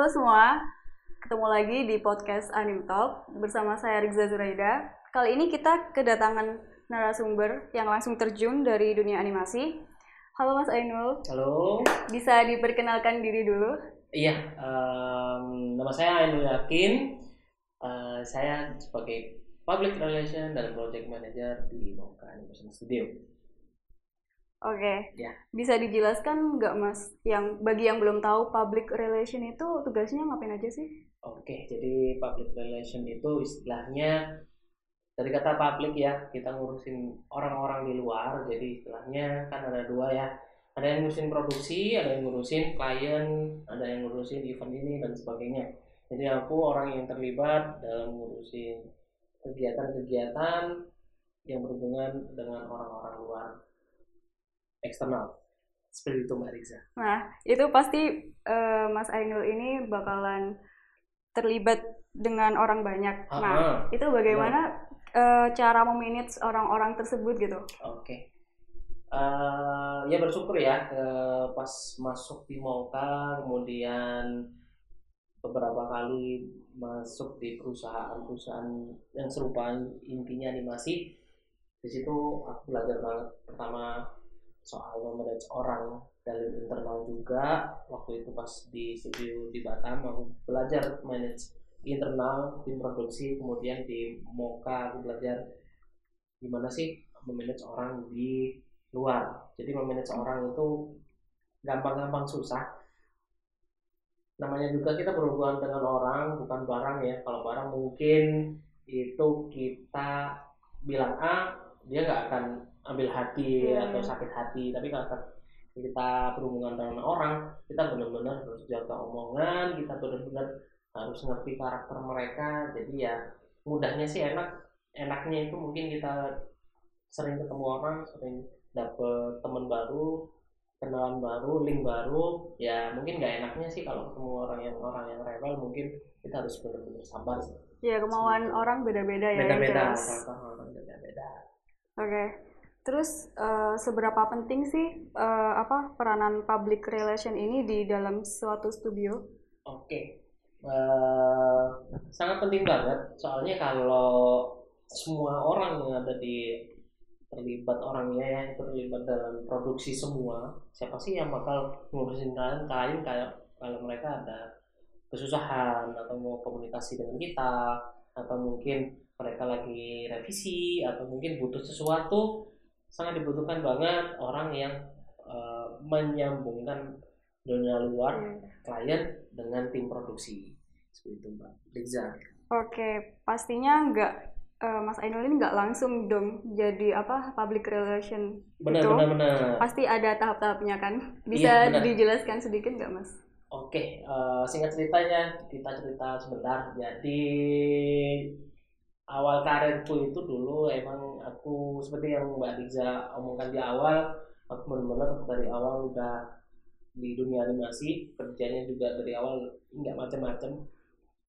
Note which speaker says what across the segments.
Speaker 1: Halo semua, ketemu lagi di podcast Anim Talk bersama saya Rizza Zuraida. Kali ini kita kedatangan narasumber yang langsung terjun dari dunia animasi. Halo Mas Ainul,
Speaker 2: Halo,
Speaker 1: bisa diperkenalkan diri dulu?
Speaker 2: iya, em, nama saya Ainul Yakin. Eh, saya sebagai Public Relation dan Project Manager di Moka Animation Studio.
Speaker 1: Oke,
Speaker 2: Ya.
Speaker 1: bisa dijelaskan nggak Mas, yang bagi yang belum tahu public relation itu tugasnya ngapain aja sih?
Speaker 2: Oke, jadi Public Relation itu istilahnya dari kata public ya, kita ngurusin orang-orang di luar. Jadi istilahnya kan ada dua ya, ada yang ngurusin produksi, ada yang ngurusin klien, ada yang ngurusin event ini dan sebagainya. Jadi aku orang yang terlibat dalam ngurusin kegiatan-kegiatan yang berhubungan dengan orang-orang luar eksternal. Seperti itu Mbak Riza.
Speaker 1: Nah, itu pasti eh, Mas Ainul ini bakalan terlibat dengan orang banyak. Nah,
Speaker 2: Ah,
Speaker 1: itu bagaimana eh, cara memanage orang-orang tersebut gitu?
Speaker 2: Oke. Eh, ya bersyukur ya eh, pas masuk di Moka kemudian beberapa kali masuk di perusahaan-perusahaan yang serupa intinya animasi di situ aku belajar banget pertama soal memanage orang dari internal juga. Waktu itu pas di studio di Batam aku belajar manage internal tim produksi kemudian di Moka aku belajar gimana sih memanage orang di luar. Jadi memanage orang itu gampang-gampang susah. Namanya juga kita berhubungan dengan orang bukan barang ya. Kalau barang mungkin itu kita bilang A dia nggak akan ambil hati
Speaker 1: Hmm.
Speaker 2: atau sakit hati. Tapi kalau kita berhubungan dengan orang kita benar-benar harus jaga omongan kita benar-benar harus ngerti karakter mereka. Jadi ya mudahnya sih enak. Enaknya itu mungkin kita sering ketemu orang sering dapet teman baru kenalan baru link baru. Ya mungkin nggak enaknya sih kalau ketemu orang yang orang yang rebel mungkin kita harus benar-benar sabar sih.
Speaker 1: Ya, kemauan
Speaker 2: itu.
Speaker 1: orang beda-beda ya,
Speaker 2: beda-beda beda-beda.
Speaker 1: Oke. Terus eh, seberapa penting sih eh, apa peranan public relation ini di dalam suatu studio?
Speaker 2: Oke, Eh, sangat penting banget. Soalnya kalau semua orang yang ada di terlibat orangnya ya itu terlibat dalam produksi semua, siapa sih yang bakal ngurusin kalian kalian kayak kalau mereka ada kesusahan atau mau komunikasi dengan kita atau mungkin mereka lagi revisi atau mungkin butuh sesuatu sangat dibutuhkan banget orang yang eh, menyambungkan dunia luar klien dengan tim produksi seperti itu mbak Riza
Speaker 1: Oke, pastinya nggak eh, Mas Ainul ini nggak langsung dong jadi apa public relation
Speaker 2: benar
Speaker 1: itu.
Speaker 2: benar benar
Speaker 1: Pasti ada tahap-tahapnya kan?
Speaker 2: Iya,
Speaker 1: Bisa
Speaker 2: benar.
Speaker 1: dijelaskan sedikit nggak Mas?
Speaker 2: oke eh, singkat ceritanya kita cerita sebentar jadi awal karirku itu dulu emang aku seperti yang mbak Riza omongkan di awal aku benar-benar dari awal udah di dunia animasi kerjanya juga dari awal nggak macam-macam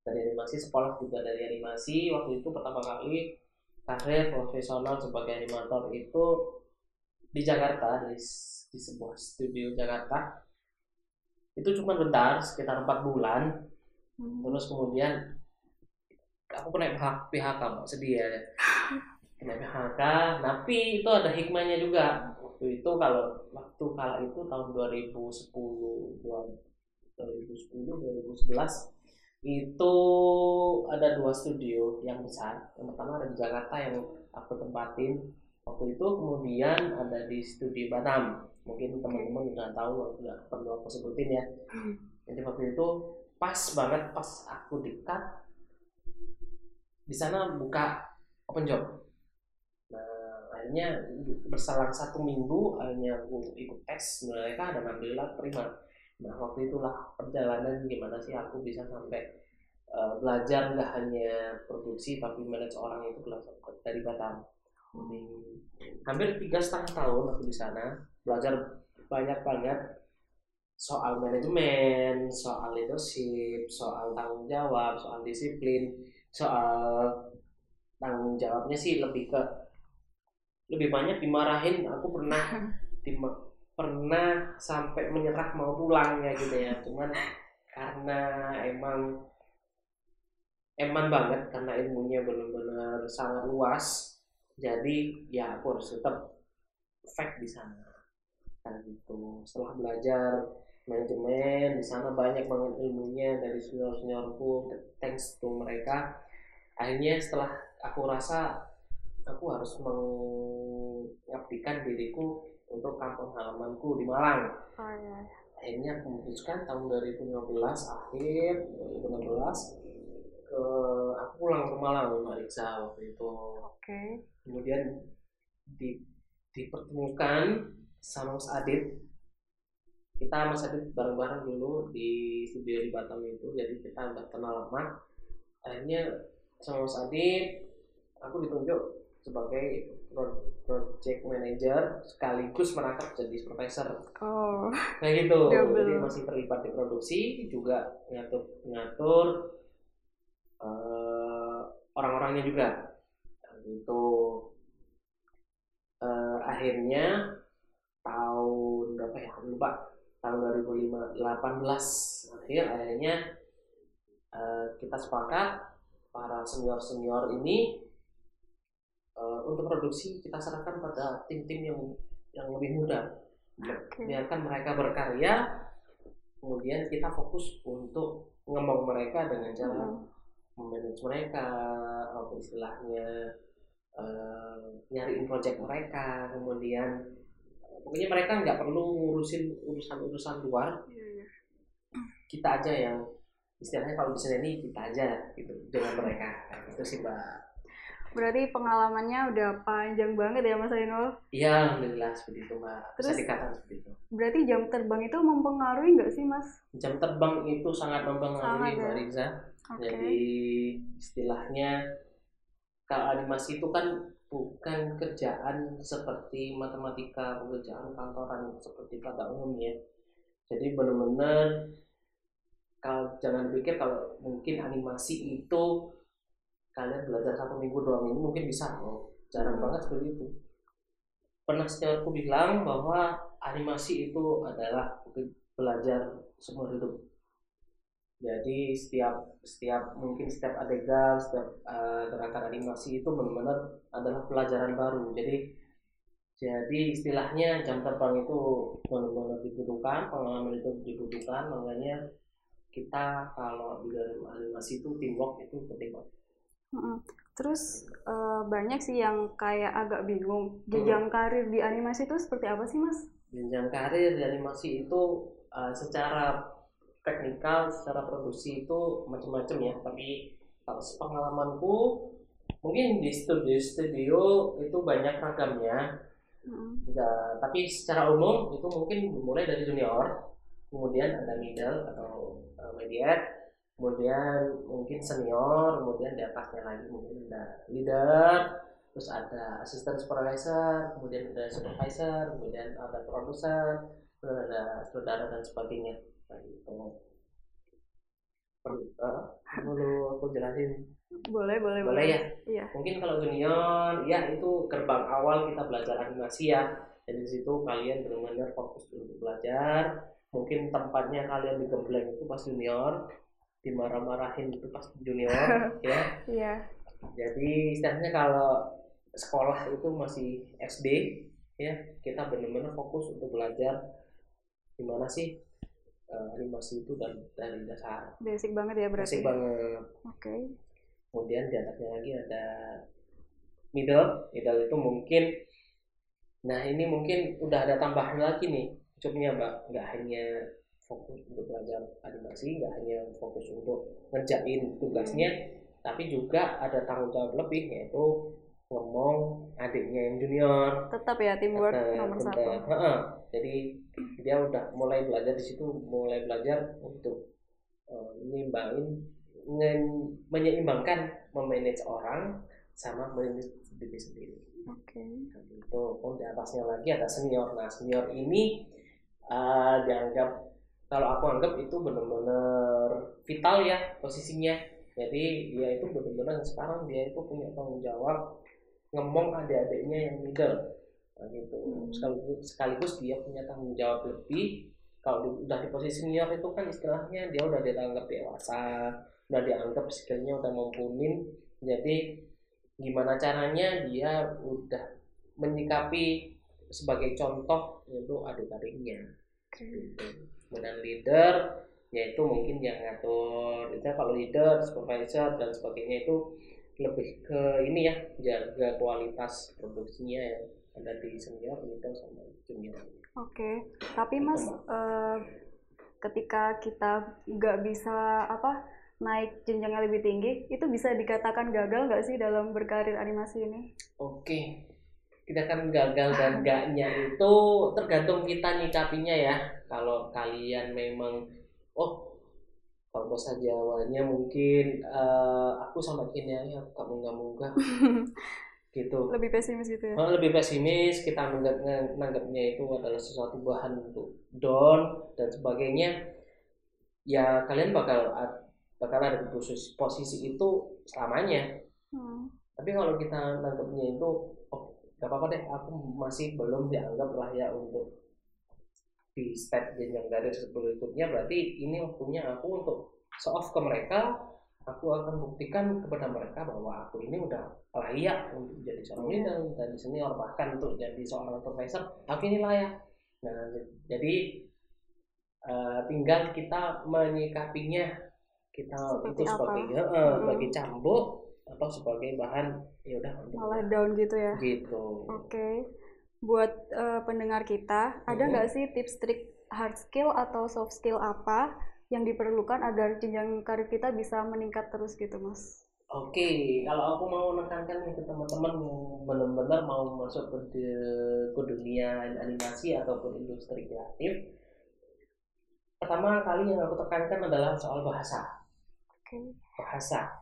Speaker 2: dari animasi sekolah juga dari animasi. Waktu itu pertama kali karir profesional sebagai animator itu di Jakarta di, di sebuah studio Jakarta. Itu cuma bentar sekitar empat bulan. Terus kemudian aku kena PHK, PHK Mbak, sedih ya. Kena PHK tapi itu ada hikmahnya juga. Waktu itu kalau waktu kala itu tahun 2010 dua- 2010 2011 itu ada dua studio yang besar. Yang pertama ada di Jakarta yang aku tempatin. Waktu itu kemudian ada di studio Batam. Mungkin teman-teman udah tahu nggak perlu aku sebutin ya. Jadi waktu itu pas banget pas aku dekat di sana buka open job. Nah akhirnya berselang satu minggu akhirnya aku ikut tes mereka dan alhamdulillah terima. Nah waktu itulah perjalanan gimana sih aku bisa sampai eh, belajar nggak hanya produksi tapi manage orang itu dari Batam. Jadi, hampir tiga setengah tahun aku di sana belajar banyak banget soal manajemen, soal leadership, soal tanggung jawab, soal disiplin, soal tanggung jawabnya sih lebih ke lebih banyak dimarahin. Aku pernah dim- pernah sampai menyerah mau pulang ya gitu ya. Cuman karena emang eman banget karena ilmunya benar-benar sangat luas jadi ya aku harus tetap fact di sana kan gitu setelah belajar manajemen di sana banyak banget ilmunya dari senior seniorku thanks to mereka akhirnya setelah aku rasa aku harus mengabdikan diriku untuk kampung halamanku di Malang
Speaker 1: Oh iya.
Speaker 2: akhirnya aku memutuskan tahun 2015 akhir 2016 ke aku pulang ke Malang Mbak Riksa waktu itu
Speaker 1: Oke.
Speaker 2: kemudian di, dipertemukan sama Mas Adit kita Mas Adit bareng-bareng dulu di studio di Batam itu jadi kita udah kenal lama. Akhirnya sama Mas Adit aku ditunjuk sebagai pro- project manager sekaligus merangkap jadi profesor
Speaker 1: Oh.
Speaker 2: kayak gitu.
Speaker 1: Double.
Speaker 2: jadi masih terlibat di produksi juga ngatur ngatur eh, orang-orangnya juga. Gitu Eh, akhirnya tahun berapa ya? Lupa tahun 2018 akhir akhirnya eh, kita sepakat para senior senior ini eh, untuk produksi kita serahkan pada tim-tim yang yang lebih muda
Speaker 1: Oke.
Speaker 2: biarkan mereka berkarya kemudian kita fokus untuk ngembang mereka dengan cara
Speaker 1: Hmm.
Speaker 2: memanage mereka apa istilahnya eh, nyariin project mereka kemudian pokoknya mereka nggak perlu ngurusin urusan-urusan luar
Speaker 1: Iya, iya.
Speaker 2: kita aja yang istilahnya kalau sini ini kita aja gitu dengan mereka Nah, itu sih mbak
Speaker 1: Berarti pengalamannya udah panjang banget ya Mas Ainul.
Speaker 2: iya alhamdulillah seperti itu mbak bisa
Speaker 1: Terus-
Speaker 2: dikatakan seperti itu
Speaker 1: Berarti jam terbang itu mempengaruhi nggak sih Mas?
Speaker 2: jam terbang itu sangat mempengaruhi
Speaker 1: Sangat, ya.
Speaker 2: mbak Riza
Speaker 1: Oke.
Speaker 2: Jadi istilahnya kalau animasi itu kan bukan kerjaan seperti matematika, pekerjaan kantoran seperti pada umumnya. Jadi benar-benar kalau jangan pikir kalau mungkin animasi itu kalian belajar satu minggu dua minggu mungkin bisa oh, jarang
Speaker 1: Hmm.
Speaker 2: banget seperti itu. Pernah seniorku bilang bahwa animasi itu adalah belajar seumur hidup jadi setiap setiap mungkin setiap adegan setiap uh, gerakan animasi itu benar-benar adalah pelajaran baru jadi jadi istilahnya jam terbang itu benar-benar dibutuhkan pengalaman itu dibutuhkan makanya kita kalau di dalam animasi itu teamwork itu penting banget.
Speaker 1: Terus eh, banyak sih yang kayak agak bingung. Jenjang karir di animasi itu seperti apa sih Mas?
Speaker 2: jenjang karir di animasi itu uh, secara teknikal secara produksi itu macam-macam ya tapi kalau pengalamanku mungkin di studio-studio itu banyak ragamnya
Speaker 1: Mm.
Speaker 2: Ya, tapi secara umum itu mungkin dimulai dari junior, kemudian ada middle atau uh, mediate, kemudian mungkin senior, kemudian di atasnya lagi mungkin ada leader, terus ada assistant supervisor, kemudian ada supervisor, kemudian ada produser, kemudian ada saudara dan sebagainya. Perlu, eh, perlu aku jelasin
Speaker 1: Boleh, boleh,
Speaker 2: boleh ya?
Speaker 1: Iya.
Speaker 2: Mungkin kalau junior, ya itu gerbang awal kita belajar animasi ya. Jadi di situ kalian benar-benar fokus untuk belajar. Mungkin tempatnya kalian digembleng itu pas junior, dimarah-marahin itu pas junior, ya.
Speaker 1: Iya.
Speaker 2: Jadi istilahnya kalau sekolah itu masih SD, ya kita benar-benar fokus untuk belajar gimana sih eh, animasi itu dari dari dasar.
Speaker 1: Basic banget ya berarti.
Speaker 2: Asik banget
Speaker 1: Oke.
Speaker 2: kemudian di atasnya lagi ada middle middle itu mungkin nah ini mungkin udah ada tambahan lagi nih jobnya mbak nggak hanya fokus untuk belajar animasi nggak hanya fokus untuk ngerjain tugasnya tapi juga ada tanggung jawab lebih yaitu ngomong adiknya yang junior
Speaker 1: Tetap ya teamwork
Speaker 2: Tetap,
Speaker 1: nomor
Speaker 2: tetap.
Speaker 1: satu.
Speaker 2: Heeh. jadi dia udah mulai belajar di situ mulai belajar untuk eh, nyimbangin menyeimbangkan memanage orang sama memanage diri sendiri
Speaker 1: Oke.
Speaker 2: Nah, itu pun di atasnya lagi ada senior nah senior ini eh, dianggap kalau aku anggap itu benar-benar vital ya posisinya jadi dia itu benar-benar sekarang dia itu punya tanggung jawab ngomong adik-adiknya yang middle. Nah, gitu.
Speaker 1: Hmm.
Speaker 2: sekaligus, sekaligus dia punya tanggung jawab lebih. Kalau udah di posisi senior itu kan istilahnya dia udah dianggap dewasa udah dianggap skillnya udah mampunin jadi gimana caranya dia udah menyikapi sebagai contoh yaitu adik-adiknya. Gitu. kemudian leader yaitu mungkin yang ngatur itu kalau leader supervisor dan sebagainya itu lebih ke ini ya jaga kualitas produksinya yang ada di senior middle sama junior
Speaker 1: Oke, tapi Mas eh, ketika kita nggak bisa apa naik jenjangnya lebih tinggi, itu bisa dikatakan gagal nggak sih dalam berkarir animasi ini?
Speaker 2: Oke, kita kan gagal dan enggaknya itu tergantung kita nyikapinya ya. Kalau kalian memang, oh, kalau bahasa Jawanya mungkin eh, aku sama gini ya, kamu nggak munggah gitu.
Speaker 1: Lebih pesimis gitu ya?
Speaker 2: Malah lebih pesimis, kita menganggap menganggapnya itu adalah sesuatu bahan untuk down dan sebagainya. Ya kalian bakal bakal ada di posisi, posisi itu selamanya
Speaker 1: Hmm.
Speaker 2: tapi kalau kita nangkepnya itu oh gak apa-apa deh aku masih belum dianggap layak untuk di step jenjang karir berikutnya berarti ini waktunya aku untuk show off ke mereka aku akan buktikan kepada mereka bahwa aku ini udah layak untuk jadi seorang leader dan senior bahkan untuk jadi seorang supervisor aku ini layak nah jadi eh, tinggal kita menyikapinya kita
Speaker 1: Seperti
Speaker 2: itu
Speaker 1: apa?
Speaker 2: sebagai eh,
Speaker 1: Mm-mm.
Speaker 2: sebagai cambuk atau sebagai bahan ya udah untuk
Speaker 1: Malah down gitu ya?
Speaker 2: gitu
Speaker 1: Oke, buat eh, pendengar kita, ada nggak sih tips trik hard skill atau soft skill apa yang diperlukan agar jenjang karir kita bisa meningkat terus gitu, Mas?
Speaker 2: Oke, kalau aku mau menekankan nih ke teman-teman yang benar-benar mau masuk ke, ke dunia animasi ataupun industri kreatif, pertama kali yang aku tekankan adalah soal bahasa.
Speaker 1: Oke.
Speaker 2: Bahasa,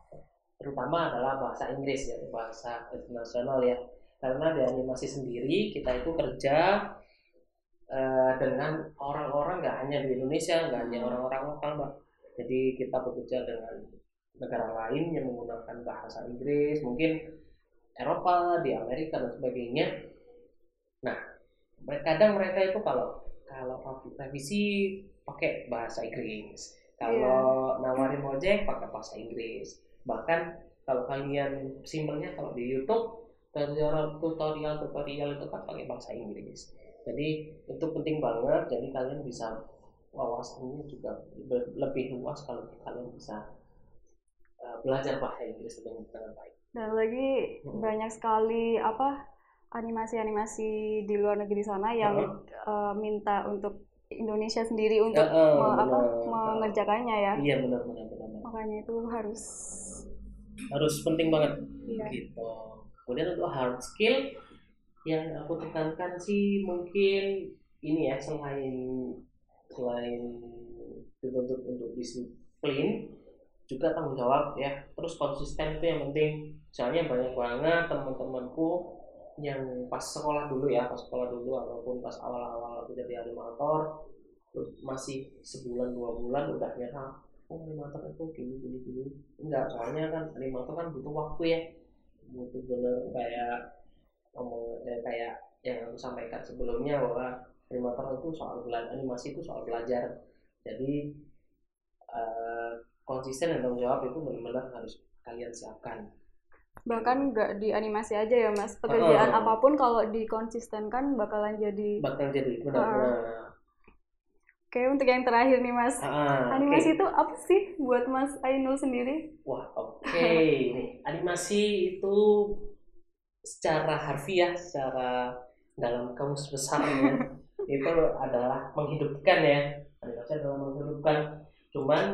Speaker 2: terutama adalah bahasa Inggris ya, bahasa internasional ya. Karena di animasi sendiri kita itu kerja eh, dengan orang-orang nggak hanya di Indonesia, nggak hanya orang-orang lokal, mbak. Jadi kita bekerja dengan negara lain yang menggunakan bahasa Inggris, mungkin Eropa, di Amerika dan sebagainya. Nah, kadang mereka itu kalau kalau revisi pakai bahasa Inggris, kalau nawarin ojek pakai bahasa Inggris. Bahkan kalau kalian simpelnya kalau di YouTube tutorial tutorial tutorial itu kan pakai bahasa Inggris. Jadi itu penting banget. Jadi kalian bisa wawasannya juga lebih luas kalau kalian bisa uh, belajar bahasa Inggris dengan dengan baik.
Speaker 1: Dan lagi
Speaker 2: Mhm.
Speaker 1: banyak sekali apa animasi-animasi di luar negeri sana yang eh, minta untuk Indonesia sendiri untuk
Speaker 2: Ya, eh,
Speaker 1: me- apa, mengerjakannya ya.
Speaker 2: Iya benar benar. benar.
Speaker 1: Makanya itu harus
Speaker 2: Harus penting banget.
Speaker 1: Iya.
Speaker 2: gitu. Kemudian untuk hard skill yang aku tekankan sih mungkin ini ya selain selain dituntut untuk disiplin juga tanggung jawab ya. Terus konsisten itu yang penting. Soalnya banyak banget teman-temanku yang pas sekolah dulu ya pas sekolah dulu ataupun pas awal-awal aku jadi animator masih sebulan dua bulan udah nyerah oh animator itu gini gini gini. Enggak soalnya kan animator kan butuh waktu ya butuh bener kayak ngomong eh, kayak yang aku sampaikan sebelumnya bahwa animator itu soal belajar animasi itu soal belajar. Jadi eh, konsisten dan tanggung jawab itu benar-benar harus kalian siapkan.
Speaker 1: Bahkan nggak di animasi aja ya mas. Pekerjaan
Speaker 2: Heeh.
Speaker 1: apa pun kalau dikonsistenkan bakalan jadi
Speaker 2: bakal jadi benar-benar
Speaker 1: oke untuk yang terakhir nih mas
Speaker 2: Ah,
Speaker 1: animasi
Speaker 2: oke.
Speaker 1: itu apa sih buat mas Ainul sendiri
Speaker 2: Wah, oke. Nih, animasi itu secara harfiah, secara dalam kamus besarnya itu adalah menghidupkan ya. Animasi adalah menghidupkan. Cuman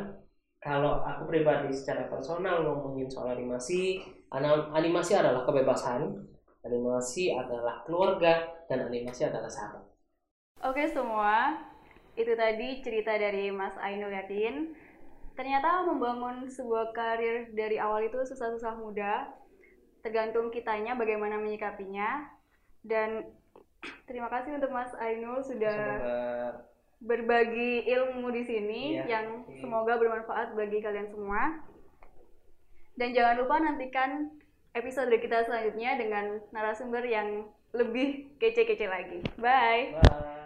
Speaker 2: kalau aku pribadi secara personal ngomongin soal animasi, animasi adalah kebebasan, animasi adalah keluarga, dan animasi adalah sahabat.
Speaker 1: Oke semua, itu tadi cerita dari Mas Ainul Yatin. Ternyata membangun sebuah karir dari awal itu susah-susah mudah, tergantung kitanya bagaimana menyikapinya. Dan terima kasih untuk Mas Ainul sudah
Speaker 2: Semoga
Speaker 1: berbagi ilmu di sini
Speaker 2: Iya.
Speaker 1: yang semoga bermanfaat bagi kalian semua. Dan jangan lupa nantikan episode kita selanjutnya dengan narasumber yang lebih kece-kece lagi. Bye.
Speaker 2: Bye.